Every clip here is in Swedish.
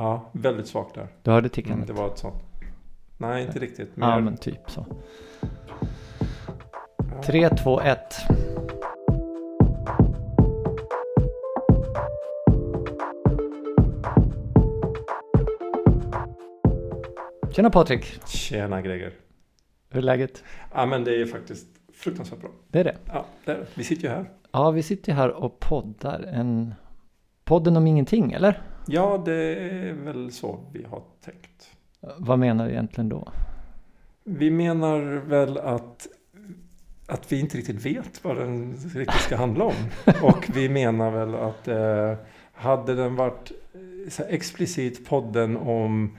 Ja, väldigt svagt där. Du hörde Mm, tickandet? det var ett sånt. Nej, inte riktigt. Ja, Mer- men typ så. Ja. 3, 2, 1. Tjena Patrik, Tjena Greger. hur är läget? Ja, men det är faktiskt fruktansvärt bra. Det är det. Ja, det är det. Vi sitter ju här. Ja, vi sitter här och poddar. En... Podden om ingenting, eller? Ja, det är väl så vi har tänkt. Vad menar du egentligen då? Vi menar väl att, att vi inte riktigt vet vad den riktigt ska handla om. Och vi menar väl att eh, hade den varit eh, så explicit podden om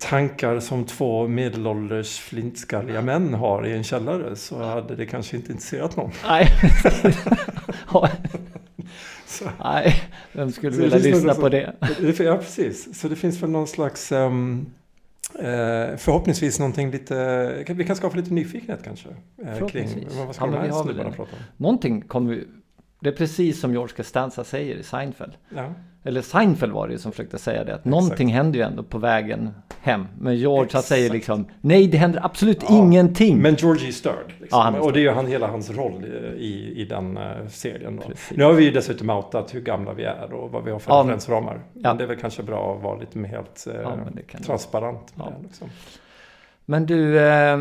tankar som två medelålders flintskalliga män har i en källare så hade det kanske inte intresserat någon. Nej. Så, Nej, vem skulle Så vilja lyssna på det? ja, precis. Så det finns väl någon slags eh, förhoppningsvis någonting lite, vi kan skapa lite nyfikenhet kanske. Eh, kring vad ska Ja, de här vi har väl snubbarna prata om. Någonting kommer vi... Det är precis som George Costanza säger i Seinfeld. Ja. Eller Seinfeld var det ju som försökte säga det. Att någonting händer ju ändå på vägen hem. Men George han säger liksom Nej, det händer absolut Ja, ingenting. Men Georgie är störd. Liksom. Ja, är och det är ju han, hela hans roll i, i, den eh, serien. Nu har vi ju dessutom outat hur gamla vi är och vad vi har för Ja, referensramar. Men ja. det är väl kanske bra att vara lite mer helt eh, transparent det. Liksom. Men du, eh,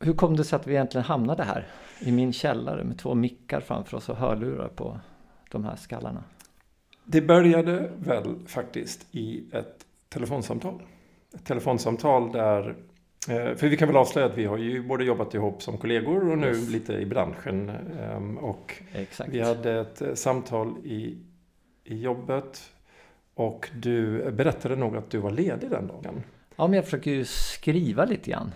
hur kom det sig att vi egentligen hamnade här? I min källare med två mickar framför oss och hörlurar på de här skallarna. Det började väl faktiskt i ett telefonsamtal. Ett telefonsamtal där, eh, för vi kan väl avslöja att vi har ju både jobbat ihop som kollegor och nu Yes. lite i branschen. ehm, Och Exakt. vi hade ett eh, samtal i, i jobbet och du berättade nog att du var ledig den dagen. Ja, men jag försöker ju skriva lite grann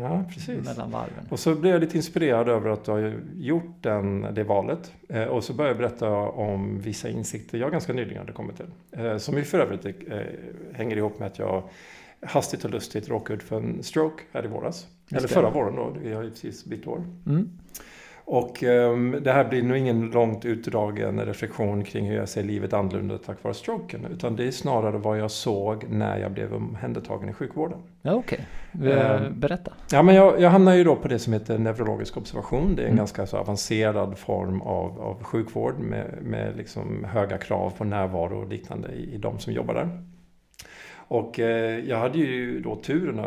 Ja, precis. mellan varven. Och så blev jag lite inspirerad över att du har gjort den, det valet. Eh, och så började jag berätta om vissa insikter jag ganska nyligen hade kommit till. Eh, som ju för övrigt eh, hänger ihop med att jag hastigt och lustigt råkade ut för en stroke här i våras. Eller det. förra våren då, vi har ju precis bytt år. Mm. Och ehm, det här blir nog ingen långt utdragen reflektion kring hur jag ser livet annorlunda tack vare stroken. Utan det är snarare vad jag såg när jag blev omhändertagen i sjukvården. Ja, okej. Ehm. Berätta. Ja, men jag, jag hamnar ju då på det som heter neurologisk observation. Det är en Mm. ganska så avancerad form av, av sjukvård med, med liksom höga krav på närvaro och liknande i, i de som jobbar där. Och eh, jag hade ju då turen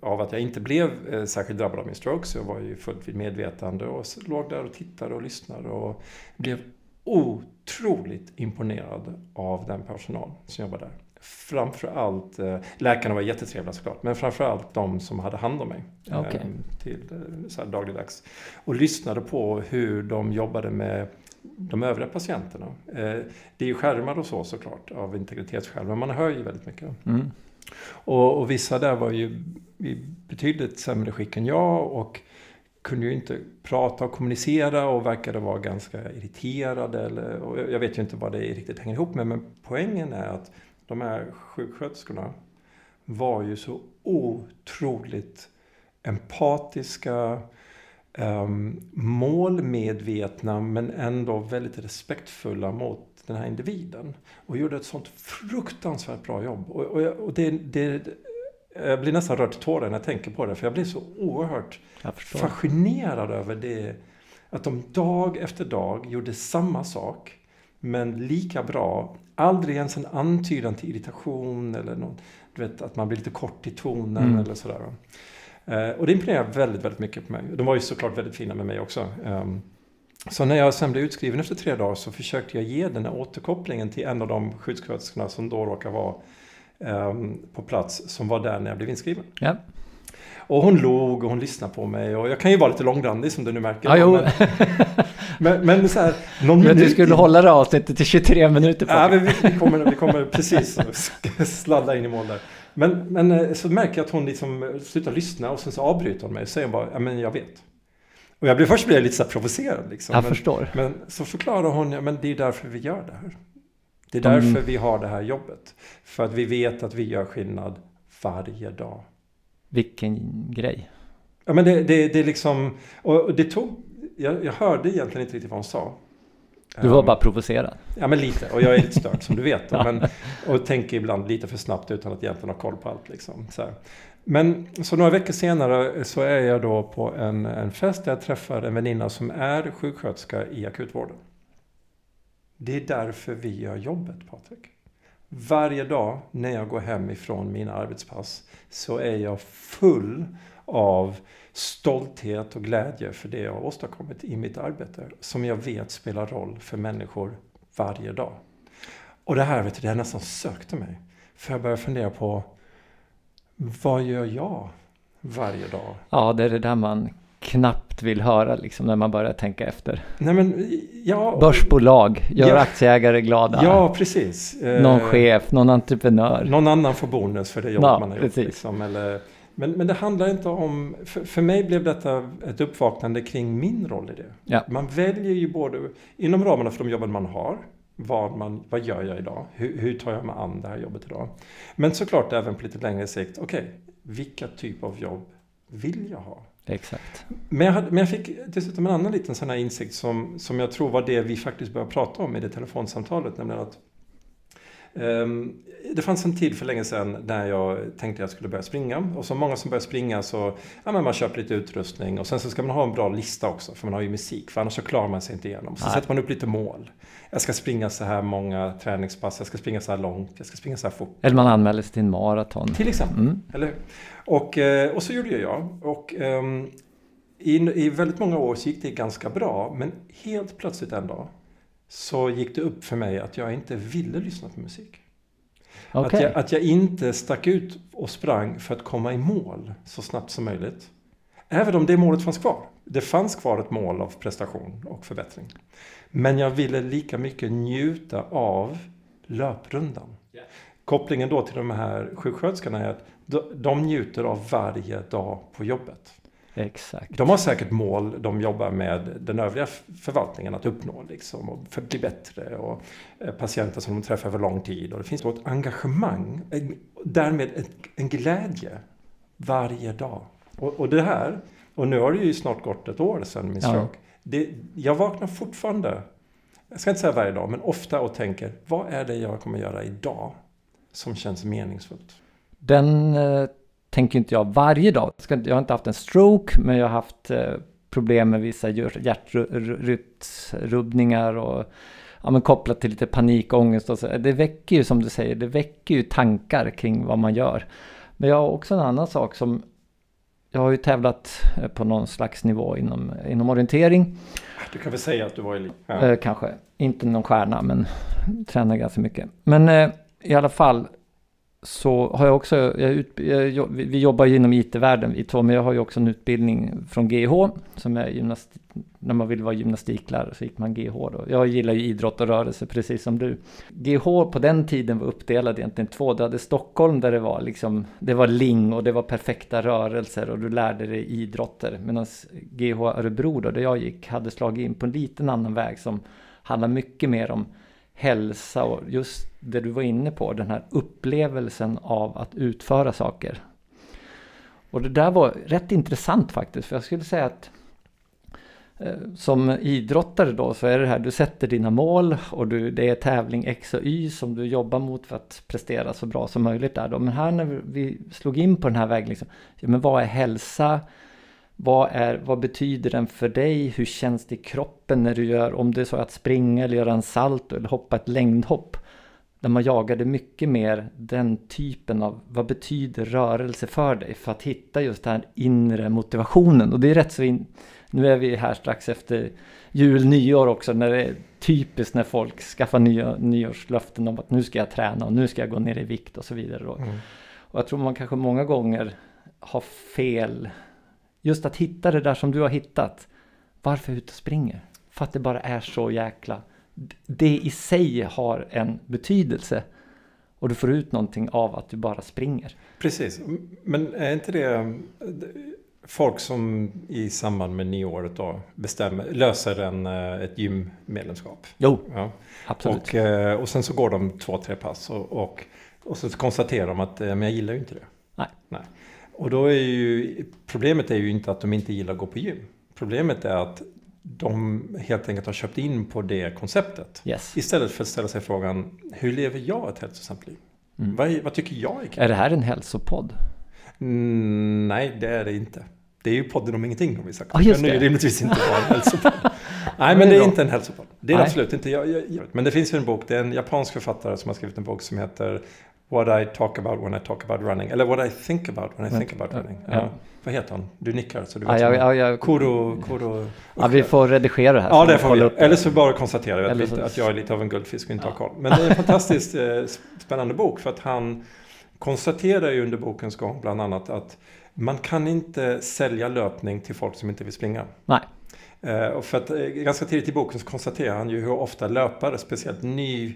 av att jag inte blev eh, särskilt drabbad av min stroke. Så jag var ju fullt vid medvetande och låg där och tittade och lyssnade och blev otroligt imponerad av den personal som jobbar där. Framförallt, eh, läkarna var jättetrevliga såklart, men framförallt de som hade hand om mig eh, till så här dagligdags. Och lyssnade på hur de jobbade med de övriga patienterna. Eh, det är ju skärmar och så såklart av integritetsskäl, men man hör ju väldigt mycket. Mm. Och, och vissa där var ju i betydligt sämre skick än jag och kunde ju inte prata och kommunicera och verkade vara ganska irriterade. Eller, jag vet ju inte vad det riktigt hänger ihop med, men poängen är att de här sjuksköterskorna var ju så otroligt empatiska, um, målmedvetna men ändå väldigt respektfulla mot den här individen. Och gjorde ett sånt fruktansvärt bra jobb. Och, och, jag- och det, det, jag blir nästan rörd till tårar när jag tänker på det, för jag blir så oerhört fascinerad över det. Att de dag efter dag gjorde samma sak, men lika bra. Aldrig ens en antydan till irritation eller något, du vet, att man blir lite kort i tonen Mm. eller sådär. Eh, och det imponerar väldigt, väldigt mycket på mig. De var ju såklart väldigt fina med mig också. Ehm, så när jag sen blev utskriven efter tre dagar så försökte jag ge den här återkopplingen till en av de sjuksköterskorna som då råkar vara ehm, på plats, som var där när jag blev inskriven. Ja. Och hon log och hon lyssnade på mig och jag kan ju vara lite långrandig som du nu märker. Ja. Men, men, men så här, någon Men du minut skulle in- hålla det avsnittet till 23 minuter. Ja, Patrik. men vi, vi, kommer, vi kommer precis sladda in i mål där. Men, men eh, så märker jag att hon liksom slutar lyssna och sen så avbryter hon mig och säger bara, ja men jag vet. Och jag blev, först blev jag lite så provocerad liksom. jag men, förstår. men så förklarar hon, ja men det är därför vi gör det här. Det är De- därför vi har det här jobbet. För att vi vet att vi gör skillnad varje dag. Vilken grej. Ja, men det, det, det är liksom, och det tog, jag, jag hörde egentligen inte riktigt vad hon sa. Du var bara provocerad? Ja, men lite. Och jag är lite störd som du vet. Då, men, och tänker ibland lite för snabbt utan att egentligen ha koll på allt. Liksom, så här. Men så några veckor senare så är jag då på en, en fest där jag träffar en väninna som är sjuksköterska i akutvården. Det är därför vi gör jobbet, Patrik. Varje dag när jag går hem ifrån mina arbetspass så är jag full av stolthet och glädje för det jag har åstadkommit i mitt arbete. Som jag vet spelar roll för människor varje dag. Och det här, vet du, det har nästan sökte mig. För jag börjar fundera på vad gör jag varje dag? Ja, det är det där man knappt vill höra liksom när man börjar tänka efter. Nej, men, ja, Börsbolag, gör ja, aktieägare glada. Ja, precis. Någon eh, chef, någon entreprenör. Någon annan får bonus för det jobb ja, man har gjort. Liksom, eller, men, men det handlar inte om... För, för mig blev detta ett uppvaknande kring min roll i det. Ja. Man väljer ju både inom ramarna för de jobben man har. Vad, man, vad gör jag idag? Hur, hur tar jag mig an det här jobbet idag? Men såklart även på lite längre sikt. Okej, okay, vilka typ av jobb vill jag ha? Exakt. Men jag, hade, men jag fick dessutom en annan liten sån här insikt som, som jag tror var det vi faktiskt började prata om i det telefonsamtalet. Nämligen att det fanns en tid för länge sedan när jag tänkte att jag skulle börja springa. Och som många som börjar springa så ja, men man köper lite utrustning och sen så ska man ha en bra lista också för man har ju musik för annars så klarar man sig inte igenom. Så Nej. sätter man upp lite mål. Jag ska springa så här många träningspass, jag ska springa så här långt, jag ska springa så här fort. Eller man anmäler sig till en maraton. Till exempel, mm. eller och, eh, och så gjorde jag. Och um, i, i väldigt många år så gick det ganska bra men helt plötsligt en dag så gick det upp för mig att jag inte ville lyssna på musik. Okay. Att, jag, att jag inte stack ut och sprang för att komma i mål så snabbt som möjligt. Även om det målet fanns kvar. Det fanns kvar ett mål av prestation och förbättring. Men jag ville lika mycket njuta av löprundan. Yeah. Kopplingen då till de här sjuksköterskorna är att de njuter av varje dag på jobbet. Exakt. De har säkert mål de jobbar med den övriga förvaltningen att uppnå liksom, och för att bli bättre och eh, patienter som de träffar över lång tid. Och det finns ett engagemang, därmed en glädje varje dag. Och, och det här, och nu har det ju snart gått ett år sedan min stroke. Ja. Det, jag vaknar fortfarande, jag ska inte säga varje dag, men ofta och tänker vad är det jag kommer göra idag som känns meningsfullt? Den eh, tänker inte jag varje dag. Jag har inte haft en stroke, men jag har haft eh, problem med vissa hjärtrytmsrubbningar och ja, men kopplat till lite panikångest och så. Det väcker ju som du säger, det väcker ju tankar kring vad man gör. Men jag har också en annan sak som jag har ju tävlat eh, på någon slags nivå inom, inom orientering. Du kan väl säga att du var elit? Ja. Eh, kanske. Inte någon stjärna men tränar ganska mycket. Men eh, i alla fall så har jag också, jag ut, jag, vi jobbar ju inom IT-världen vi två, men jag har ju också en utbildning från GH som är gymnast, när man vill vara gymnastiklärare så gick man GH då. Jag gillar ju idrott och rörelse precis som du. GH på den tiden var uppdelad egentligen två. Du hade Stockholm där det var liksom, det var ling och det var perfekta rörelser och du lärde dig idrotter. Medan GH Örebro då, där jag gick, hade slagit in på en liten annan väg som handlar mycket mer om hälsa och just det du var inne på, den här upplevelsen av att utföra saker. Och det där var rätt intressant faktiskt, för jag skulle säga att eh, som idrottare då så är det här, du sätter dina mål och du, det är tävling X och Y som du jobbar mot för att prestera så bra som möjligt där då. Men här när vi slog in på den här vägen, liksom, ja, men vad är hälsa? Vad, är, vad betyder den för dig? Hur känns det i kroppen när du gör, om det är så att springa eller göra en salto eller hoppa ett längdhopp? Där man jagade mycket mer den typen av, vad betyder rörelse för dig? För att hitta just den här inre motivationen. Och det är rätt så, in, nu är vi här strax efter jul, nyår också, när det är typiskt när folk skaffar nya, nyårslöften om att nu ska jag träna och nu ska jag gå ner i vikt och så vidare. Mm. Och jag tror man kanske många gånger har fel Just att hitta det där som du har hittat. Varför ute och springer? För att det bara är så jäkla... Det i sig har en betydelse. Och du får ut någonting av att du bara springer. Precis, men är inte det folk som i samband med nyåret då bestämmer, löser en, eh, ett gymmedlemskap? Jo, ja. absolut. Och, eh, och sen så går de två, tre pass och, och, och så konstaterar de att eh, men jag gillar ju inte det. Nej. Nej. Och då är ju problemet är ju inte att de inte gillar att gå på gym. Problemet är att de helt enkelt har köpt in på det konceptet. Yes. Istället för att ställa sig frågan, hur lever jag ett hälsosamt liv? Mm. Vad, vad tycker jag är kul? Är det här en hälsopodd? Mm, nej, det är det inte. Det är ju podden om ingenting om vi sagt. Ja, just Men det är det. rimligtvis inte bara en hälsopodd. nej, men det det är inte en hälsopodd. Det är det Nej. absolut inte. Jag, jag, jag, men det finns ju en bok, det är en japansk författare som har skrivit en bok som heter What I talk about when I talk about running. Eller What I think about when I think about running. Ja. Ja. Vad heter hon? Du nickar så du vet. ja, ja, ja, Kuro, Kuro... ja, vi får redigera det här. Ja, det får vi. Eller så bara konstaterar att, så- att jag är lite av en guldfisk och inte Ja. har koll. Men det är en fantastiskt eh, spännande bok för att han konstaterar ju under bokens gång bland annat att man kan inte sälja löpning till folk som inte vill springa. Nej. Eh, och för att eh, ganska tidigt i boken så konstaterar han ju hur ofta löpare, speciellt ny,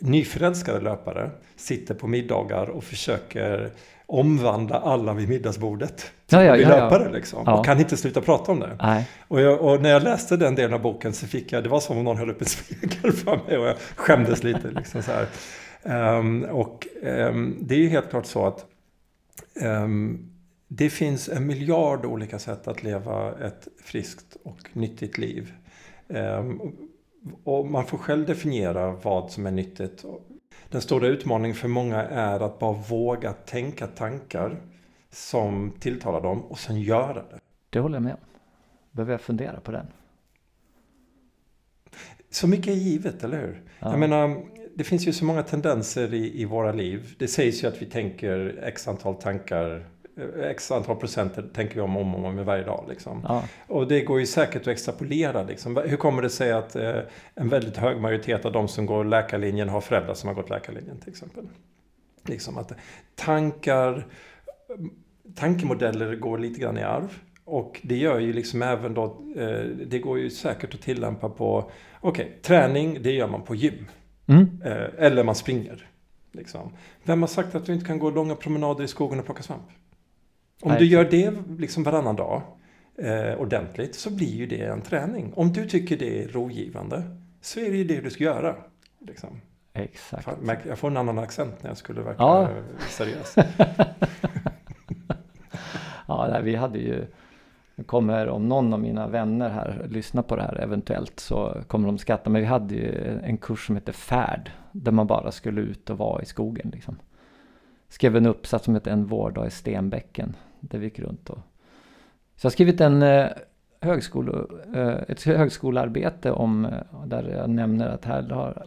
nyförälskade löpare, sitter på middagar och försöker omvandla alla vid middagsbordet Ja, ja, till ja, ja. löpare liksom. Och kan inte sluta prata om det. Och, jag, och när jag läste den delen av boken så fick jag, det var som om någon höll upp en spegel för mig och jag skämdes lite. Liksom så. Ehm, och ehm, det är ju helt klart så att ehm, det finns en miljard olika sätt att leva ett friskt och nyttigt liv. Och- man får själv definiera vad som är nyttigt. Den stora utmaningen för många är att bara våga tänka tankar som tilltalar dem och sen göra det. Det håller jag med om. Behöver jag fundera på den? Så mycket är givet, eller hur? Ja. Jag menar, det finns ju så många tendenser i, i våra liv. Det sägs ju att vi tänker x antal tankar, x antal procent tänker vi om och om, och om varje dag. Liksom. Ja. Och det går ju säkert att extrapolera. Liksom. Hur kommer det sig att eh, en väldigt hög majoritet av de som går läkarlinjen har föräldrar som har gått läkarlinjen till exempel? Liksom att tankar, tankemodeller går lite grann i arv. Och det gör ju liksom även då, eh, det går ju säkert att tillämpa på, okej, träning det gör man på gym. Mm. Eh, eller man springer. Liksom. Vem har sagt att du inte kan gå långa promenader i skogen och plocka svamp? Om du gör det liksom varannan dag eh, ordentligt så blir ju det en träning. Om du tycker det är rogivande så är det ju det du ska göra. Liksom. Exakt. Fan, Jag får en annan accent när jag skulle verka Ja. seriös. Ja, nej, vi hade ju... Kommer om någon av mina vänner här lyssnar på det här eventuellt så kommer de skratta. Men vi hade ju en kurs som heter Färd. Där man bara skulle ut och vara i skogen liksom. Skrev en uppsats som hette En vårdag i Stenbäcken. Där vi gick runt och... Så jag har skrivit en eh, högskole, eh, ett högskolearbete om... Eh, där jag nämner att här har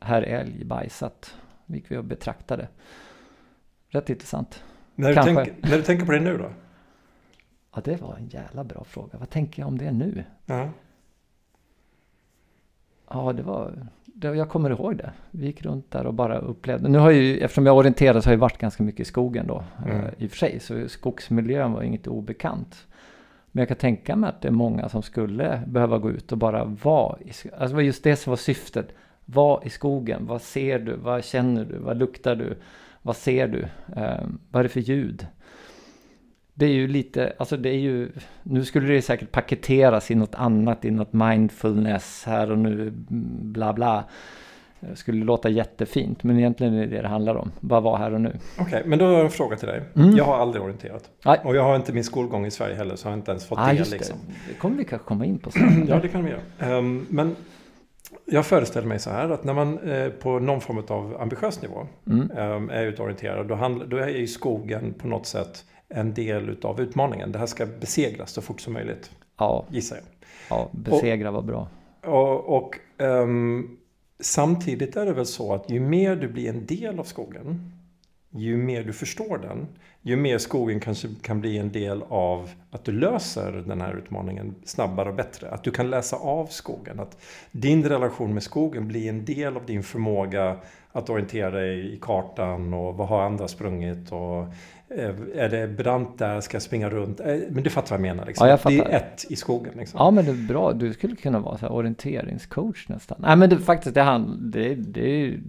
herr älg bajsat. Gick vi och betraktade. Rätt intressant. när, du Kanske. tänker, när du tänker på det nu då? Ja, det var en jävla bra fråga. Vad tänker jag om det nu? Ja. Ja, det var... Jag kommer ihåg det. Vi gick runt där och bara upplevde. Nu har jag ju, eftersom jag orienterade så har jag varit ganska mycket i skogen då. Mm. eh, I och för sig, så skogsmiljön var inget obekant. Men jag kan tänka mig att det är många som skulle behöva gå ut och bara vara i sk- Alltså just det som var syftet. Var i skogen. Vad ser du? Vad känner du? Vad luktar du? Vad ser du? Eh, vad är det för ljud? Det är ju lite, alltså det är ju, nu skulle det säkert paketeras i något annat, i något mindfulness här och nu, bla bla. Det skulle låta jättefint, men egentligen är det det det handlar om. Bara vara här och nu. Okej, men då har jag en fråga till dig. Mm. Jag har aldrig orienterat. Nej. Och jag har inte min skolgång i Sverige heller så jag har inte ens fått Ah, det. Liksom. det. Det kommer vi kanske komma in på sen. Ja, det kan vi göra. Ehm, men jag föreställer mig så här att när man eh, på någon form av ambitiös nivå Mm. ehm, är utorienterad, då, handl- då är ju skogen på något sätt en del utav utmaningen. Det här ska besegras så fort som möjligt, Ja, gissar jag. ja, besegra var bra. Och, och ehm, samtidigt är det väl så att ju mer du blir en del av skogen, ju mer du förstår den, ju mer skogen kanske kan bli en del av att du löser den här utmaningen snabbare och bättre. Att du kan läsa av skogen. Att din relation med skogen blir en del av din förmåga att orientera dig i kartan och vad har andra sprungit och är det brant där, ska jag springa runt? Eh, Men du fattar vad jag menar. Liksom. Ja, jag Det är fattar. ett i skogen. Liksom. Ja, men det är bra. Du skulle kunna vara så orienteringscoach nästan. Nej, men det, faktiskt, det, hand, det, det är ju,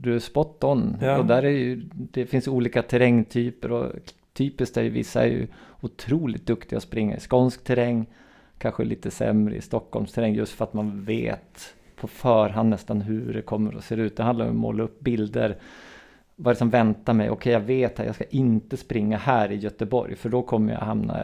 du är spot on. Ja. Och där är ju, det finns olika terrängtyper och typiskt är ju vissa är ju otroligt duktiga att springa i skånsk terräng. Kanske lite sämre i Stockholms terräng just för att man vet på förhand nästan hur det kommer att se ut. Det handlar om att måla upp bilder. Vad är det som väntar mig? Okej, jag vet att jag ska inte springa här i Göteborg för då kommer jag hamna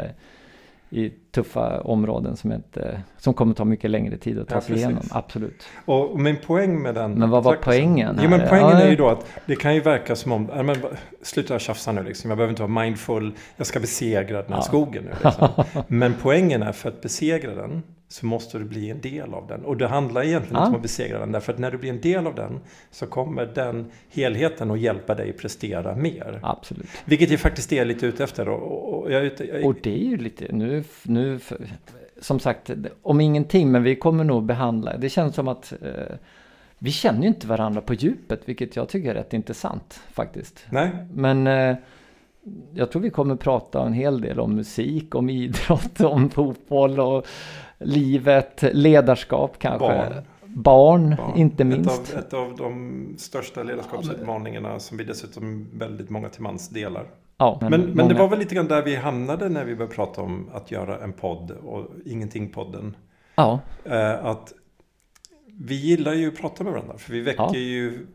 i tuffa områden som, inte, som kommer ta mycket längre tid att ta Ja, sig precis. igenom. Absolut. Och min poäng med den... Men vad var poängen Jo, men poängen Ja. är ju då att det kan ju verka som om... Men, sluta tjafsa nu liksom. Jag behöver inte vara mindful. Jag ska besegra den här Ja. skogen nu. Liksom. Men poängen är för att besegra den så måste du bli en del av den. Och det handlar egentligen Ja. inte om att besegra den. Därför att när du blir en del av den så kommer den helheten att hjälpa dig prestera mer. Absolut. Vilket jag faktiskt är lite ute efter. Och, och jag jag, Och det är ju lite, nu, nu som sagt, om ingenting, men vi kommer nog behandla, det känns som att eh, vi känner ju inte varandra på djupet, vilket jag tycker är rätt intressant faktiskt. nej, Men eh, jag tror vi kommer prata en hel del om musik, om idrott, om fotboll och livet, ledarskap kanske. Barn. Barn, Ja, inte minst. Ett av, ett av de största ledarskapsutmaningarna som vi dessutom väldigt många till mans delar. Ja, Men, men, det många- var väl lite grann där vi hamnade när vi började prata om att göra en podd och Ingenting-podden. Ja, Eh, att vi gillar ju att prata med varandra för vi väcker Ja. ju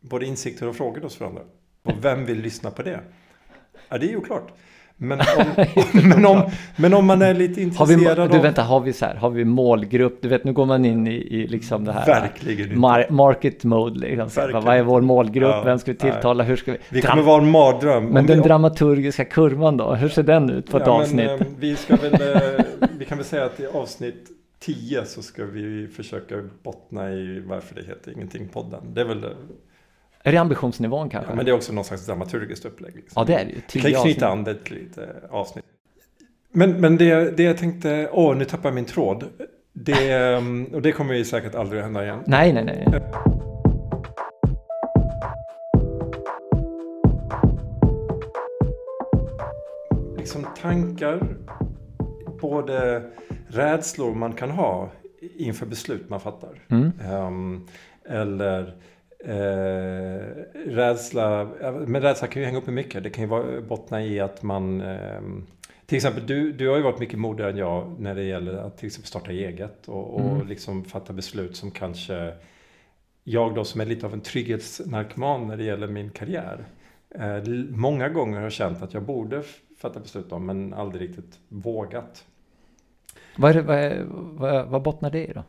både insikter och frågor hos varandra. Och vem vill lyssna på det? Ja, det är ju klart. Men om, men om, men om man är lite har vi, intresserad du vänta, har vi så här, har vi målgrupp? Du vet, nu går man in i, i liksom det här. Verkligen. Mar- market mode liksom. Verkligen. vad är vår målgrupp? Ja, Vem ska vi tilltala? Hur ska vi? Vi Dram- kommer vara en mardröm. men Om den vi- dramaturgiska kurvan då? Hur ser den ut på ett Ja, men, avsnitt? eh, vi, ska väl, eh, vi kan väl säga att i avsnitt 10 så ska vi försöka bottna i varför det heter Ingenting-podden. Det är väl, är det ambitionsnivån kanske? ja, Ja, men det är också någon slags dramaturgiskt upplägg. Liksom. det är det ju. Vi kan knyta an det till lite avsnitt. Men, men det, det jag tänkte, åh nu tappar jag min tråd. Det, eh, och det kommer ju säkert aldrig hända igen. Nej, nej, nej. liksom tankar, både rädslor man kan ha inför beslut man fattar. Mm. Ehm, eller eh, rädsla, men rädsla kan ju hänga upp i mycket. Det kan ju vara, bottna i att man ehm, till exempel, du, du har ju varit mycket modigare än jag när det gäller att till exempel starta eget och, och Mm. liksom fatta beslut som kanske jag då som är lite av en trygghetsnarkoman när det gäller min karriär. Eh, många gånger har jag känt att jag borde fatta beslut om men aldrig riktigt vågat. Vad, är vad, är, vad, vad bottnar det i då?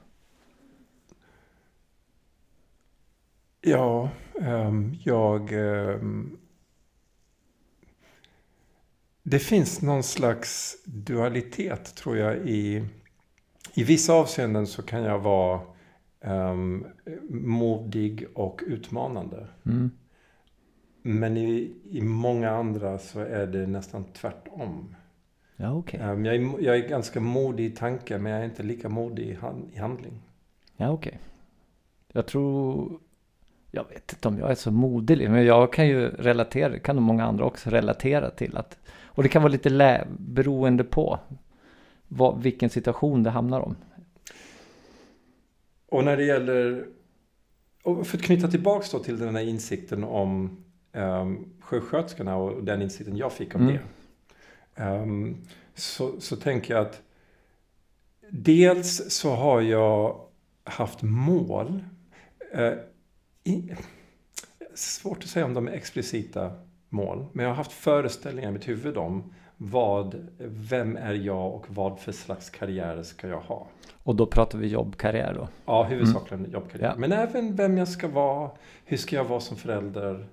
Ja, ehm, jag... ehm, det finns någon slags dualitet tror jag i... I vissa avseenden så kan jag vara ehm, modig och utmanande. Mm. Men i, i många andra så är det nästan tvärtom. Ja, okej. Ehm, jag, är, jag är ganska modig i tanke men jag är inte lika modig i, han, i handling. Ja, okej. Jag tror... Jag vet inte om jag är så modig, men jag kan ju relatera, kan nog många andra också relatera till att... Och det kan vara lite lä, beroende på vad, vilken situation det hamnar om. Och när det gäller, för att knyta tillbaks då till den här insikten om um, sjuksköterskorna och den insikten jag fick om Mm. det. Ehm, så, så tänker jag att dels så har jag haft mål. eh, i, svårt att säga om de är explicita mål, men jag har haft föreställningar i mitt huvud om vad, vem är jag och vad för slags karriär ska jag ha? Och då pratar vi jobbkarriär då. Ja, huvudsakligen jobbkarriär. Ja. Men även vem jag ska vara, hur ska jag vara som förälder.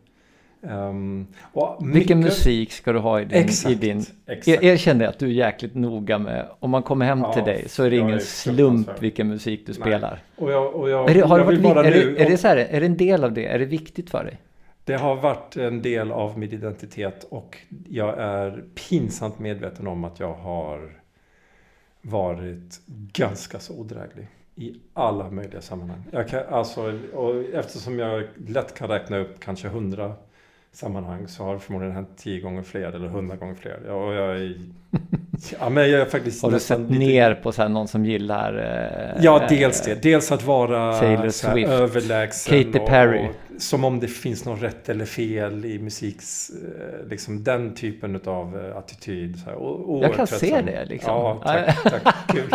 Ehm, och Vilken mycket- musik ska du ha i din... Exakt. I din exakt. er, erkänn det att du är jäkligt noga med, om man kommer hem Ja, till dig så är det ingen är slump vilken musik du Nej. spelar. Och jag, och jag, Är det, har det jag vill varit, bara är, nu, det, är det så här, är det en del av det? Är det viktigt för dig? det har varit en del av min identitet och jag är pinsamt medveten om att jag har varit ganska så odräglig i alla möjliga sammanhang. Jag kan, alltså, och eftersom jag lätt kan räkna upp kanske hundra sammanhang så har det förmodligen hänt tio gånger fler eller hundra gånger fler. Ja, och jag är, ja, men jag är faktiskt Har du sett lite- ner på så här, någon som gillar... eh, Ja, dels det. Dels att vara Taylor så Swift, överlägsen. Katy Perry. Och, och, som om det finns något rätt eller fel i musiks... eh, Liksom den typen av attityd. Så här, Jag kan se det liksom. Ja, tack. tack kul.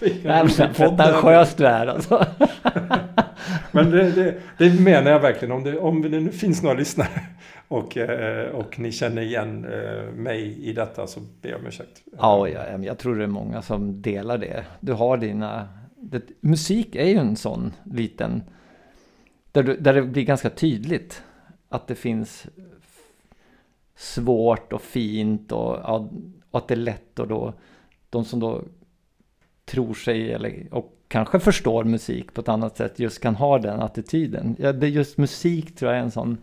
Jävlar, pretentiös du är alltså. Men det, det, det, menar jag verkligen. Om det, om det nu finns några lyssnare och, eh, och ni känner igen eh, mig i detta så ber jag om ursäkt. Ja, jag, jag tror det är många som delar det. Du har dina... Det, musik är ju en sån liten... Där, du, där det blir ganska tydligt att det finns svårt och fint och, och att det är lätt och då de som då tror sig eller, och kanske förstår musik på ett annat sätt just kan ha den attityden. Ja, det är just musik tror jag är en sån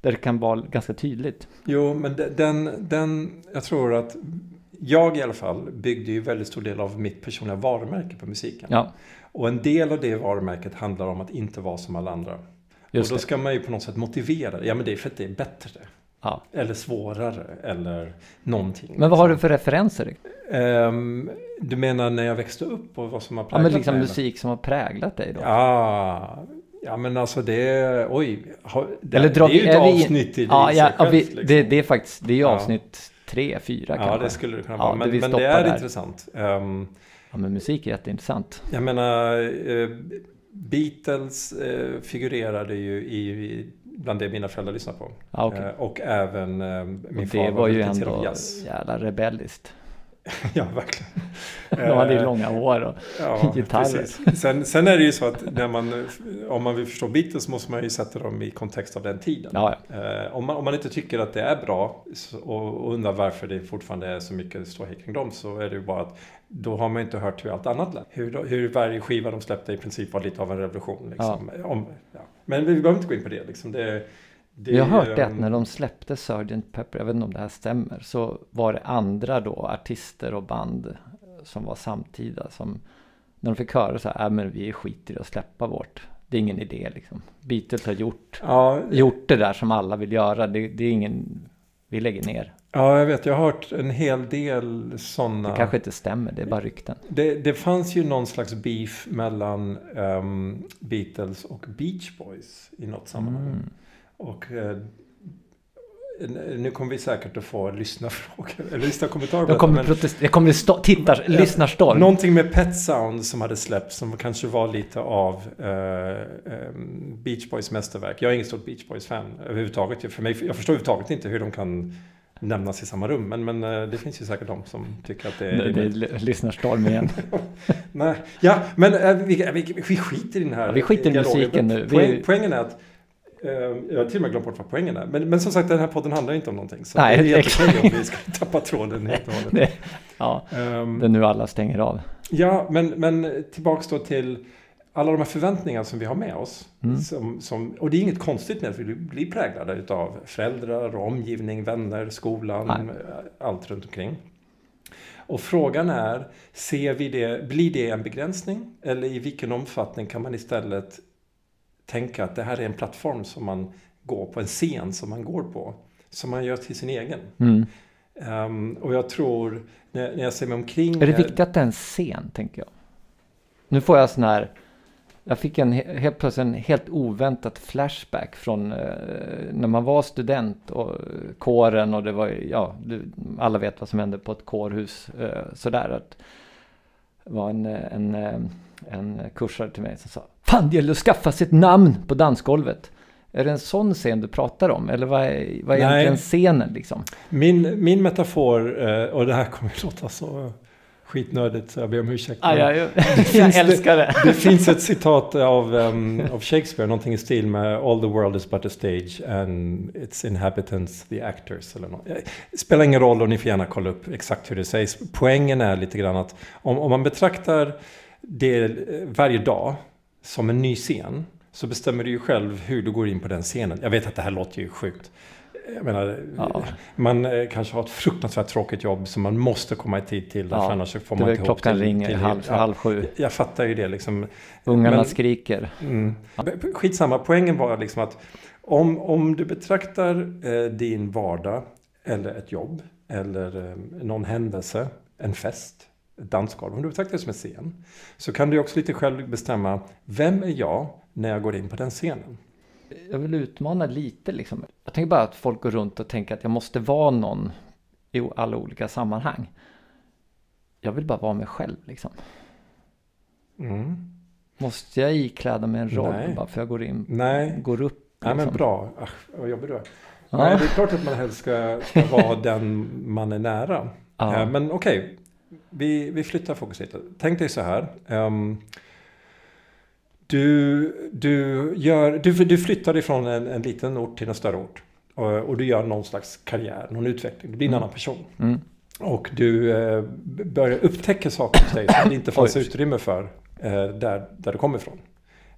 där det kan vara ganska tydligt. Jo, men den, den, jag tror att jag i alla fall byggde ju väldigt stor del av mitt personliga varumärke på musiken. Ja. Och en del av det varumärket handlar om att inte vara som alla andra. Just och då det. ska man ju på något sätt motivera det. Ja, men det är för att det är bättre. Ja. Eller svårare eller någonting. Men vad har du för referenser? Um, du menar när jag växte upp och vad som har präglat mig? Ja, men liksom mig, musik som har präglat dig då? Ja, ja men alltså det, oj. Det, eller drar det är ju ett vi, avsnitt i ja, ja, själv, vi, liksom. det, det, är faktiskt, det är ju avsnitt ja. tre, fyra kanske. Ja, det skulle det kunna vara. men, men det är där. intressant. Um, ja, men musik är jätteintressant. Jag menar, uh, Beatles uh, figurerade ju i bland det mina föräldrar lyssnade på. Ah, okay. eh, och även eh, min och far det var, var ju ändå jävla rebelliskt. ja, verkligen. De hade ju eh, långa hår och ja, gitarrer. Sen, sen, är det ju så att när man, om man vill förstå Beatles måste man ju sätta dem i kontext av den tiden. Ja, ja. Om, man, om man inte tycker att det är bra och undrar varför det fortfarande är så mycket ståhej kring dem så är det ju bara att då har man inte hört hur allt annat lät. Hur, hur varje skiva de släppte i princip var lite av en revolution. Liksom. Ja. Om, ja. Men vi behöver inte gå in på det. Liksom. det, det jag har hört det att när de släppte Sgt. Pepper, jag vet inte om det här stämmer, så var det andra då artister och band som var samtida som när de fick höra så här, äh, men vi skiter i att släppa vårt. Det är ingen idé liksom. Beatles har gjort, ja. gjort det där som alla vill göra. Det, det är ingen, vi lägger ner. Ja, jag vet. Jag har hört en hel del sådana. Det kanske inte stämmer, det är bara rykten. Det, det fanns ju någon slags beef mellan um, Beatles och Beach Boys i något sammanhang. Mm. Och uh, nu kommer vi säkert att få lyssnarfrågor, eller lyssnarkommentarer på kommer men, Det kommer stå, tittar, ja, lyssnarstorm. Någonting med Pet Sound som hade släppts som kanske var lite av uh, um, Beach Boys mästerverk. Jag är ingen stort Beach Boys-fan överhuvudtaget. För mig, jag förstår överhuvudtaget inte hur de kan nämnas i samma rum. Men, men eh, det finns ju säkert de som tycker att det är... Det, det är lyssnarstorm igen. Nej, ja, men äh, vi, vi, vi skiter i den här ja, Vi skiter i musiken nu. Poäng, vi... Poängen är att äh, jag har till och med glömt bort vad poängen är. Men, men som sagt, den här podden handlar inte om någonting. Så Nej, det är helt okej om vi ska tappa tråden helt och hållet. ja, um, det är nu alla stänger av. Ja, men, men tillbaks då till alla de här förväntningarna som vi har med oss. Mm. Som, som, och det är inget konstigt när vi blir präglade av föräldrar, omgivning, vänner, skolan, Nej. allt runt omkring. Och frågan är, ser vi det, blir det en begränsning? Eller i vilken omfattning kan man istället tänka att det här är en plattform som man går på, en scen som man går på, som man gör till sin egen. Mm. Um, och jag tror, när, när jag ser mig omkring... Är det viktigt att det är en scen, tänker jag? Nu får jag sån här jag fick en helt plötsligt en helt oväntat flashback från eh, när man var student och kåren och det var ja, alla vet vad som hände på ett kårhus eh, sådär. Att det var en, en, eh, en kursare till mig som sa Fan det gäller att skaffa sig ett namn på dansgolvet. Är det en sån scen du pratar om? Eller vad är, vad är egentligen scenen liksom? Min, min metafor, eh, och det här kommer att låta så skitnödigt så jag ber om ursäkt. Ah, ja, ja. jag älskar det. det finns ett citat av, um, av Shakespeare, någonting i stil med All the world is but a stage and its inhabitants the actors. Eller något. Det spelar ingen roll och ni får gärna kolla upp exakt hur det sägs. Poängen är lite grann att om, om man betraktar det eh, varje dag som en ny scen så bestämmer du ju själv hur du går in på den scenen. Jag vet att det här låter ju sjukt. Jag menar, ja. man eh, kanske har ett fruktansvärt tråkigt jobb som man måste komma i tid till. Ja, annars får man inte klockan till, ringer till, halv, ja, halv sju. Jag fattar ju det liksom. Ungarna Men, skriker. Mm, skitsamma, poängen var liksom att om, om du betraktar eh, din vardag eller ett jobb eller eh, någon händelse, en fest, ett dansgolv, om du betraktar det som en scen, så kan du också lite själv bestämma, vem är jag när jag går in på den scenen? Jag vill utmana lite liksom. Jag tänker bara att folk går runt och tänker att jag måste vara någon i alla olika sammanhang. Jag vill bara vara mig själv liksom. Mm. Måste jag ikläda mig en roll Nej. bara för jag går in, Nej, går upp? Nej men liksom? bra. Ach, vad jobbig du är. Ja. Nej, det är klart att man helst ska, ska vara den man är nära. Ja. Eh, Men okej, vi, vi flyttar fokus lite. Tänk dig så här. ehm, du, du, gör, du, du flyttar ifrån en, en liten ort till en större ort. Och, och du gör någon slags karriär, någon utveckling. Du blir en Mm. annan person. Mm. Och du eh, börjar upptäcka saker hos dig som det inte fanns Oj. utrymme för eh, där, där du kommer ifrån.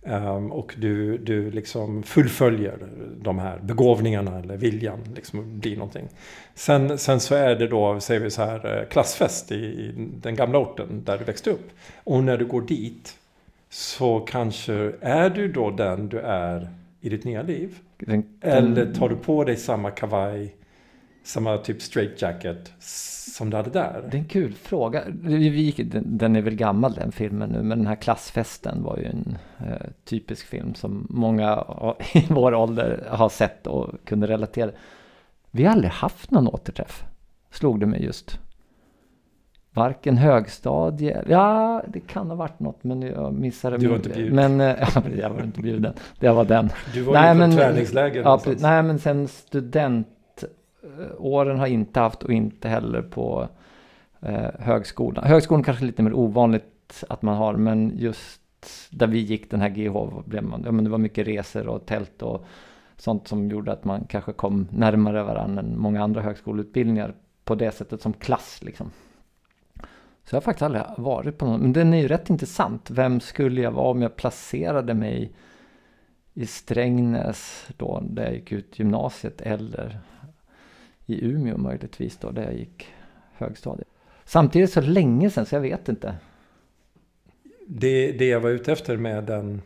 Ehm, och du, du liksom fullföljer de här begåvningarna eller viljan liksom bli någonting. Sen, sen så är det då, säger vi så här, eh, klassfest i, i den gamla orten där du växte upp. Och när du går dit så kanske är du då den du är i ditt nya liv. Den, Eller tar du på dig samma kavaj, samma typ straight jacket som du hade där? Det är en kul fråga. Den, den är väl gammal den filmen nu, men den här klassfesten var ju en eh, typisk film som många i vår ålder har sett och kunde relatera. Vi har aldrig haft någon återträff, slog det mig just. Varken högstadie, ja det kan ha varit något men jag missade. Du var inte bjuden. Men eh, ja, jag var inte bjuden, det var den. Du var Nej, ju på men- träningsläger Ja, precis. nej men sen studentåren har inte haft och inte heller på eh, högskolan. Högskolan kanske är lite mer ovanligt att man har men just där vi gick den här GH blev man, ja men det var mycket resor och tält och sånt som gjorde att man kanske kom närmare varandra än många andra högskoleutbildningar på det sättet som klass liksom. Så jag har faktiskt aldrig varit på någon, men den är ju rätt intressant. Vem skulle jag vara om jag placerade mig i Strängnäs då, där jag gick ut gymnasiet eller i Umeå möjligtvis då, där jag gick högstadiet. Samtidigt så länge sedan så jag vet inte. Det, det jag var ute efter med den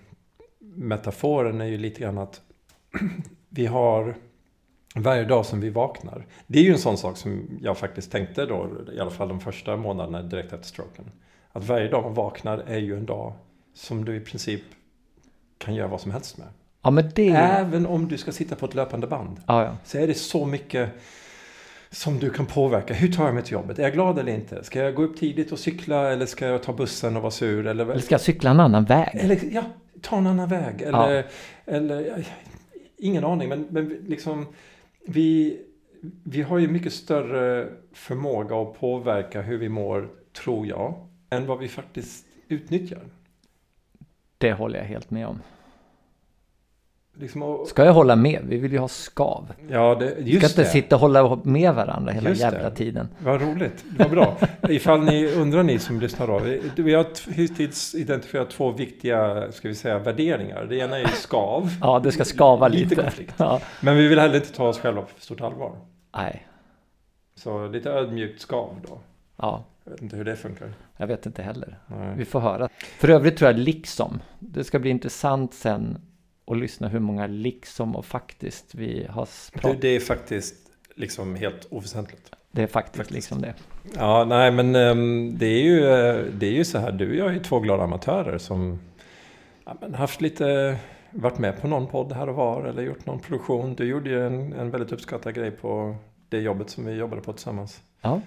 metaforen är ju lite grann att vi har varje dag som vi vaknar. Det är ju en sån sak som jag faktiskt tänkte då, i alla fall de första månaderna direkt efter stroken. Att varje dag man vaknar är ju en dag som du i princip kan göra vad som helst med. Ja men det... Även om du ska sitta på ett löpande band. Ja, ja. Så är det så mycket som du kan påverka. Hur tar jag mig till jobbet? Är jag glad eller inte? Ska jag gå upp tidigt och cykla eller ska jag ta bussen och vara sur? Eller, Eller ska jag cykla en annan väg? eller ja, ta en annan väg. Eller, eller ja, ingen aning. Men, men liksom, vi, vi har ju mycket större förmåga att påverka hur vi mår, tror jag, än vad vi faktiskt utnyttjar. Det håller jag helt med om. Liksom, och, Ska jag hålla med? Vi vill ju ha skav. ja, det, Vi just ska inte det. sitta och hålla med varandra hela Just det. jävla tiden. Vad roligt, vad bra. Ifall ni undrar ni som lyssnar då. Vi, vi har hittills identifierat två viktiga, ska vi säga, värderingar. Det ena är skav. Ja, det ska skava Lite lite. konflikt. Ja. Men vi vill heller inte ta oss själva på stort allvar. Nej, Så lite ödmjukt skav då. ja, Jag vet inte hur det funkar. jag vet inte heller. Nej. Vi får höra. För övrigt tror jag liksom. Det ska bli intressant sen att lyssna hur många liksom och faktiskt vi har pratat. det är faktiskt liksom helt oväsentligt. Det är faktiskt, faktiskt. liksom det. Ja, nej men ehm, det är ju, det är ju så här. Du och jag är två glada amatörer som ja, men haft lite, varit med på någon podd här och var eller gjort någon produktion. Du gjorde ju en, en väldigt uppskattad grej på det jobbet som vi jobbade på tillsammans. Ja,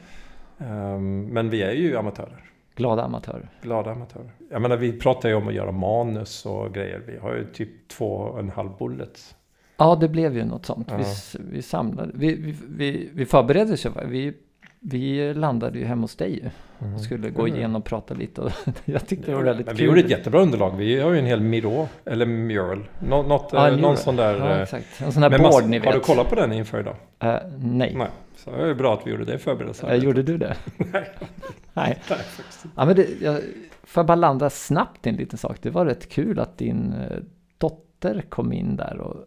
Ehm, men vi är ju amatörer. Glada amatörer. Glada amatörer. Jag menar vi pratar ju om att göra manus och grejer. Vi har ju typ två och en halv bullet. Ja, det blev ju något sånt. Vi, Ja. s- vi samlade, vi, vi, vi, vi förberedde oss ju. Vi, vi landade ju hemma hos dig ju. och skulle gå Mm. igenom och prata lite. Och jag tyckte det var väldigt men kul. vi gjorde ett jättebra underlag. Vi har ju en hel Miro, eller mural. Nå, något, Ja, eh, någon mural. sån där. Ja, eh, exakt. En sån med board massa- ni vet. Har du kollat på den inför idag? Eh, nej. Nej. Så det är bra att vi gjorde det förberedelser. Eh, gjorde du det? Nej. nej. Ja, men det, jag, får jag bara landa snabbt i en liten sak. Det var rätt kul att din eh, dotter kom in där och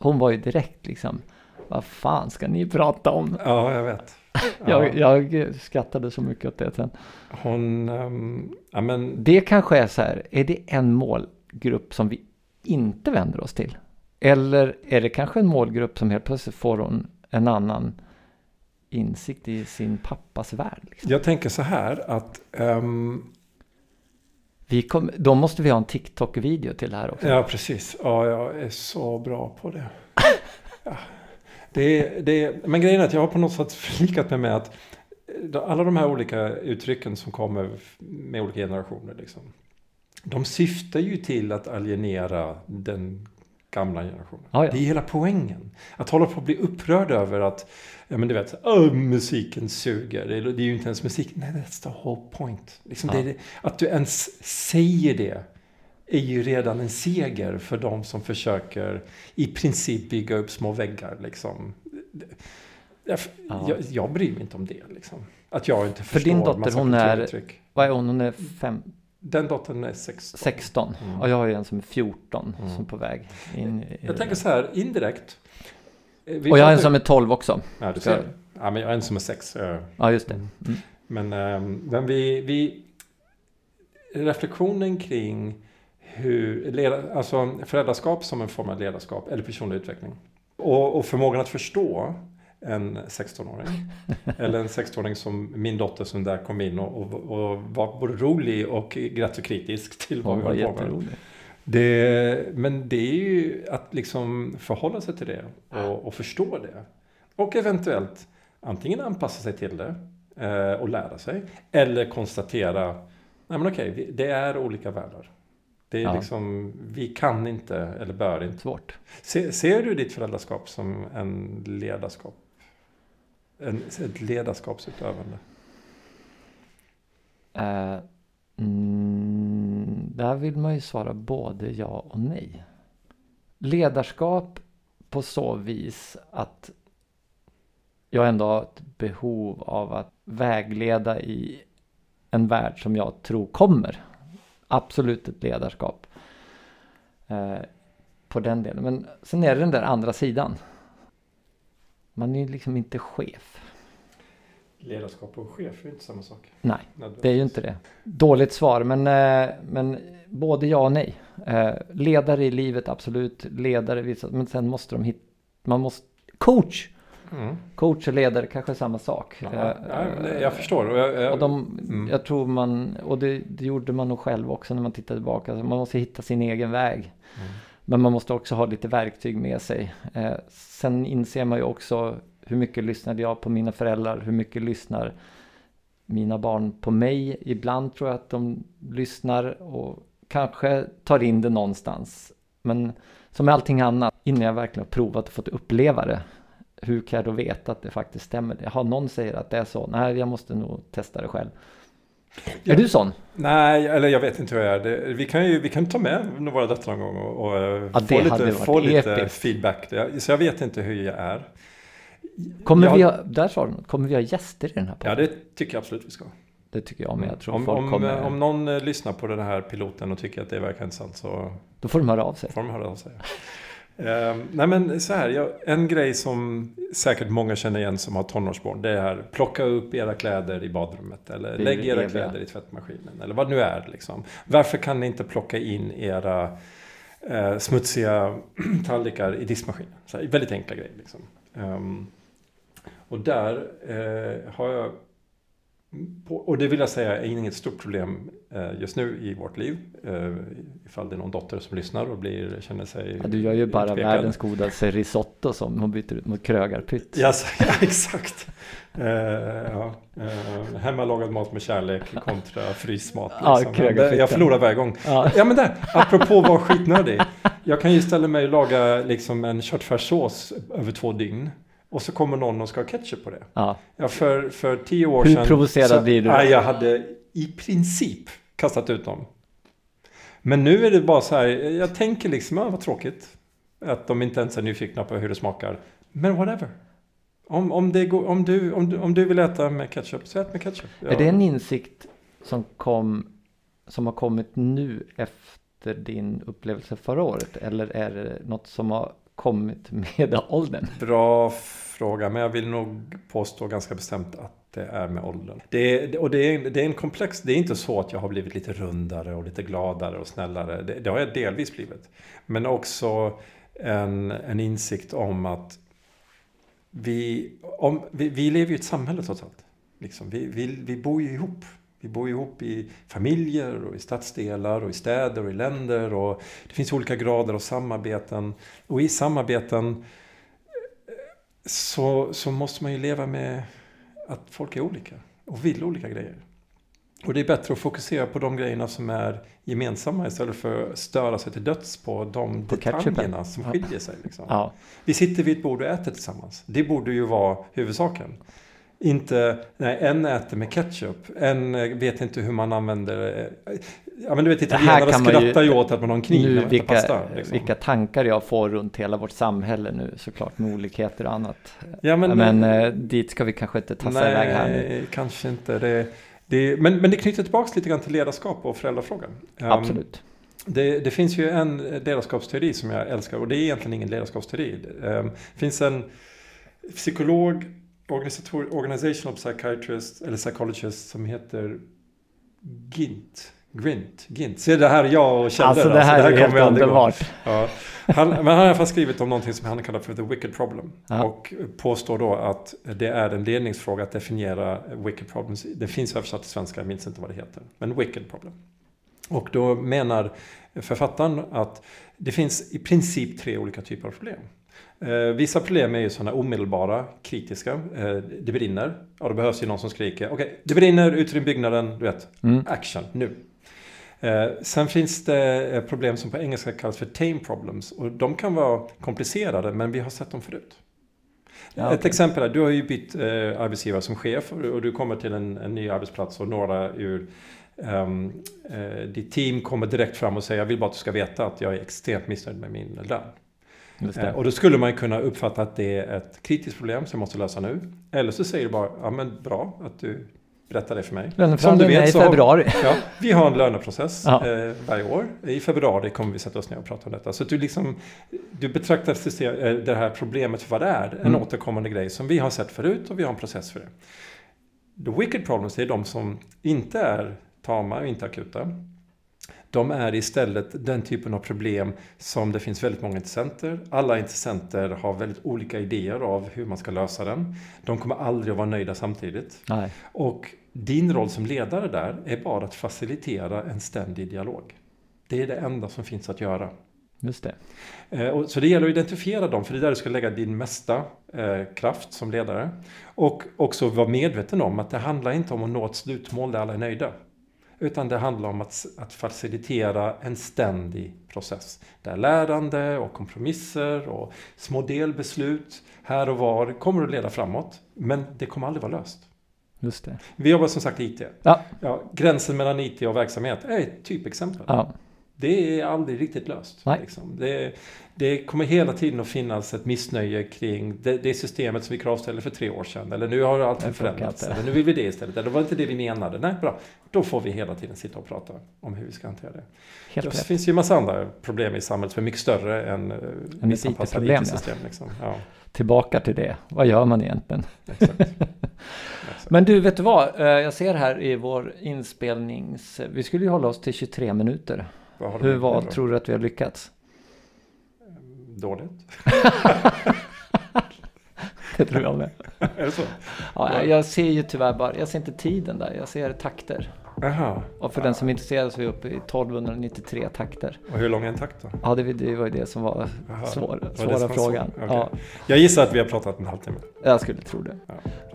hon var ju direkt liksom vad fan ska ni prata om? Ja, jag vet. Ja, Jag, jag skrattade så mycket åt det sen. Hon, ehm, ja men Det kanske är så här, är det en målgrupp som vi inte vänder oss till? Eller är det kanske en målgrupp som helt plötsligt får hon en annan insikt i sin pappas värld? Liksom? jag tänker så här att ehm, Vi kom, då måste vi ha en TikTok-video till det här också. Ja, precis. Ja, jag är så bra på det. Ja. Det, det, men grejen är att jag har på något sätt förlikat mig med att alla de här olika uttrycken som kommer med olika generationer. Liksom. de syftar ju till att alienera den gamla generationen. Ja, ja. Det är hela poängen. Att hålla på att bli upprörd över att Ja men du vet, oh, musiken suger. Det är, det är ju inte ens musik. Nej, that's the whole point. Liksom Ja. det, att du ens säger det är ju redan en seger för de som försöker i princip bygga upp små väggar. Liksom. Jag, Ja. jag, jag bryr mig inte om det. Liksom. Att jag inte För förstår din dotter, hon är-. Vad är hon? Hon är fem, Den dottern är 16. 16. Mm. Och jag har ju en som är 14 Mm. som är på väg in i Jag tänker så här, indirekt. Eh, vi Och jag har en som är 12 också. Ja, du ser. Ja, men jag har en som är 6. Ja, just det. Mm. Mm. Men, ehm, men vi, vi... Reflektionen kring hur, leda, alltså föräldraskap som en form av ledarskap eller personlig utveckling. Och, och förmågan att förstå en 16-åring. eller en 16-åring som min dotter som där kom in och, och, och var både rolig och rätt och kritisk till vad vi var på med. jätterolig. Det, men det är ju att liksom förhålla sig till det och, och förstå det. Och eventuellt antingen anpassa sig till det eh, och lära sig. Eller konstatera, nej men okej, det är olika världar. Det är Ja. liksom, vi kan inte eller bör inte. Svårt. Se, ser du ditt föräldraskap som en ledarskap? En, ett ledarskapsutövande? Uh, mm, där vill man ju svara både ja och nej. Ledarskap på så vis att jag ändå har ett behov av att vägleda i en värld som jag tror kommer. Absolut ett ledarskap. Eh, på den delen. Men sen är det den där andra sidan. Man är ju liksom inte chef. Ledarskap och chef är inte samma sak. Nej. Det är ju inte det. Dåligt svar, men, eh, men både ja och nej. Eh, ledare i livet, absolut. Ledare, men sen måste de hitta... Man måste... Coach! Mm. Coach och ledare, kanske samma sak. Ja, Eh, jag förstår. Och jag, jag, Och de, Mm. jag tror man, och det, det gjorde man nog själv också när man tittar tillbaka. Alltså man måste hitta sin egen väg. Mm. Men man måste också ha lite verktyg med sig. Eh, sen inser man ju också hur mycket lyssnade jag på mina föräldrar? Hur mycket lyssnar mina barn på mig? Ibland tror jag att de lyssnar och kanske tar in det någonstans. Men som med allting annat, innan jag verkligen har provat och fått uppleva det. Hur kan jag då veta att det faktiskt stämmer? Jaha, någon säger att det är så. Nej, jag måste nog testa det själv. Ja. Är du sån? Nej, eller jag vet inte hur jag är. Det, vi kan ju vi kan ta med våra döttrar någon gång och, och eh, Ja, få, lite, få lite feedback. Så jag vet inte hur jag är. Kommer jag, vi ha, där sa du något. Kommer vi ha gäster i den här podden? Ja, det tycker jag absolut vi ska. Det tycker jag men jag tror om, folk om, kommer... om någon eh, lyssnar på den här piloten och tycker att det verkar intressant så Då får de höra av sig. får de höra av sig. Ehm, nej men så här, jag, en grej som säkert många känner igen som har tonårsbarn. Det är plocka upp era kläder i badrummet. Eller lägg era eviga. kläder i tvättmaskinen. Eller vad nu är liksom. Varför kan ni inte plocka in era eh, smutsiga tallrikar i diskmaskinen? Så här, väldigt enkla grejer liksom. Ehm, och där eh, har jag och det vill jag säga är inget stort problem eh, just nu i vårt liv. Eh, ifall det är någon dotter som lyssnar och blir, känner sig Ja, du gör ju bara utpekad. världens godaste risotto som hon byter ut mot krögarpytt. Ja, så- ja exakt. Eh, ja. uh, hemmalagad mat med kärlek kontra frysmat. Ja, Liksom. krögarfytten. jag förlorar varje gång. Ja. Ja men där, apropå att vara skitnödig. Jag kan ju ställa mig och laga liksom en köttfärssås över två dygn. Och så kommer någon och ska ha ketchup på det. Ja. Ja, för, för tio år Hur sedan... provocerad så, blir du? Ja, jag hade i princip kastat ut dem. Men nu är det bara så här, jag tänker liksom, ja, vad tråkigt. Att de inte ens är nyfikna på hur det smakar. Men whatever. Om, om, det går, om, du, om, du, om du vill äta med ketchup, så ät med ketchup. Ja. Är det en insikt som kom som har kommit nu efter din upplevelse förra året? Eller är det något som har kommit med åldern? Bra fråga, men jag vill nog påstå ganska bestämt att det är med åldern. Det är, och det är, det är en komplex, det är inte så att jag har blivit lite rundare och lite gladare och snällare. Det, det har jag delvis blivit. Men också en, en insikt om att vi, om, vi, vi lever ju i ett samhälle trots allt. Liksom, vi, vi, vi bor ju ihop. Vi bor ihop i familjer och i stadsdelar och i städer och i länder. Och det finns olika grader av samarbeten. Och i samarbeten så, så måste man ju leva med att folk är olika och vill olika grejer. Och det är bättre att fokusera på de grejerna som är gemensamma istället för att störa sig till döds på de På detaljerna som skiljer sig. Liksom. Ja, Vi sitter vid ett bord och äter tillsammans. Det borde ju vara huvudsaken. Inte, nej, en äter med ketchup, en eh, vet inte hur man använder... eh, Ja men du vet italienare skrattar ju åt att man har en kniv nu vilka, pasta. Liksom. vilka tankar jag får runt hela vårt samhälle nu såklart med olikheter och annat. ja, men, Men, eh, dit ska vi kanske inte tassa iväg här nu. Nej, kanske inte. Det, det, men, men det knyter tillbaka lite grann till ledarskap och föräldrafrågan. Um, Absolut. Det, det finns ju en ledarskapsteori som jag älskar och det är egentligen ingen ledarskapsteori. Um, Det finns en psykolog, organizational psychiatrist eller psychologist som heter Gint. Grint, Gint. Se det här jag och kände. Alltså det här är kommer helt vi aldrig gå. underbart. Ja. Han, men han har i alla fall skrivit om någonting som han kallar för the wicked problem. Ja. Och påstår då att det är en ledningsfråga att definiera wicked problems. Det finns översatt till svenska, jag minns inte vad det heter. Men wicked problem. Och då menar författaren att det finns i princip tre olika typer av problem. Eh, vissa problem är ju sådana omedelbara, kritiska. Eh, det brinner. Ja, då behövs ju någon som skriker. Okej, det brinner, utrym byggnaden, du vet. Mm. Action, nu. Eh, sen finns det problem som på engelska kallas för tame problems. Och de kan vara komplicerade, men vi har sett dem förut. Ja, Ett okej. exempel är, du har ju bytt arbetsgivare som chef och, du kommer till en, en ny arbetsplats och några ur ehm, eh, ditt team kommer direkt fram och säger jag vill bara att du ska veta att jag är extremt missnöjd med min lön. Eh, och då skulle man kunna uppfatta att det är ett kritiskt problem som jag måste lösa nu. Eller så säger du bara, ja men bra att du berättar det för mig. Löneförhandlingen är i så februari. Ja, vi har en löneprocess Ja. eh, varje år. I februari kommer vi sätta oss ner och prata om detta. Så du, liksom, du betraktar system, eh, det här problemet för vad det är. En Mm. återkommande grej som vi har sett förut och vi har en process för det. The wicked problems är de som inte är tama och inte akuta. De är istället den typen av problem som det finns väldigt många intressenter. Alla intressenter har väldigt olika idéer av hur man ska lösa den. De kommer aldrig att vara nöjda samtidigt. Nej. Och din roll som ledare där är bara att facilitera en ständig dialog. Det är det enda som finns att göra. Just det. Eh, Så det gäller att identifiera dem, för det är där du ska lägga din mesta eh, kraft som ledare. Och också vara medveten om att det handlar inte om att nå ett slutmål där alla är nöjda. Utan det handlar om att, att facilitera en ständig process. Där lärande och kompromisser och små delbeslut här och var kommer att leda framåt. Men det kommer aldrig vara löst. Just det. Vi jobbar som sagt i IT. Ja. Ja, gränsen mellan IT och verksamhet är ett typexempel. Ja. Det är aldrig riktigt löst. Liksom. Det, det kommer hela tiden att finnas ett missnöje kring det, det systemet som vi kravställde för tre år sedan. Eller nu har allting förändrats. Eller nu vill vi det istället. Eller det var inte det vi menade. Nej, bra. Då får vi hela tiden sitta och prata om hur vi ska hantera det. Helt det finns ju massa andra problem i samhället som är mycket större än ett missanpassade ja. IT-system. Liksom. Ja, Tillbaka till det. Vad gör man egentligen? exakt. exakt. Men du, vet du vad? Eh, Jag ser här i vår inspelnings... Vi skulle ju hålla oss till 23 minuter. Vad Hur då? tror du att vi har lyckats? Dåligt. Det tror jag med. är det så? Ja, jag ser ju tyvärr bara, jag ser inte tiden där, jag ser takter. Jaha. Och för den som är intresserad så är vi uppe i 1293 takter. Och hur lång är en takt då? Ja, det, det var ju det som var svår, Var svåra var frågan. svår? Okej. Ja, Jag gissar att vi har pratat en halvtimme. jag skulle tro det.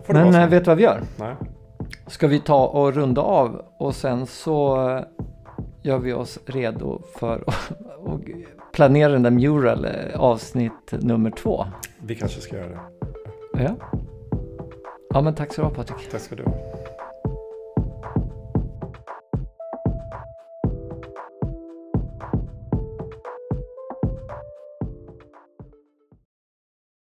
Får det Men eh, vet du vad vi gör? Nej. Ska vi ta och runda av och sen så gör vi oss redo för att planera den där mural eh, avsnitt nummer två. Vi kanske ska göra det. Ja. Ja men tack så du ha Patrik. Tack ska du ha.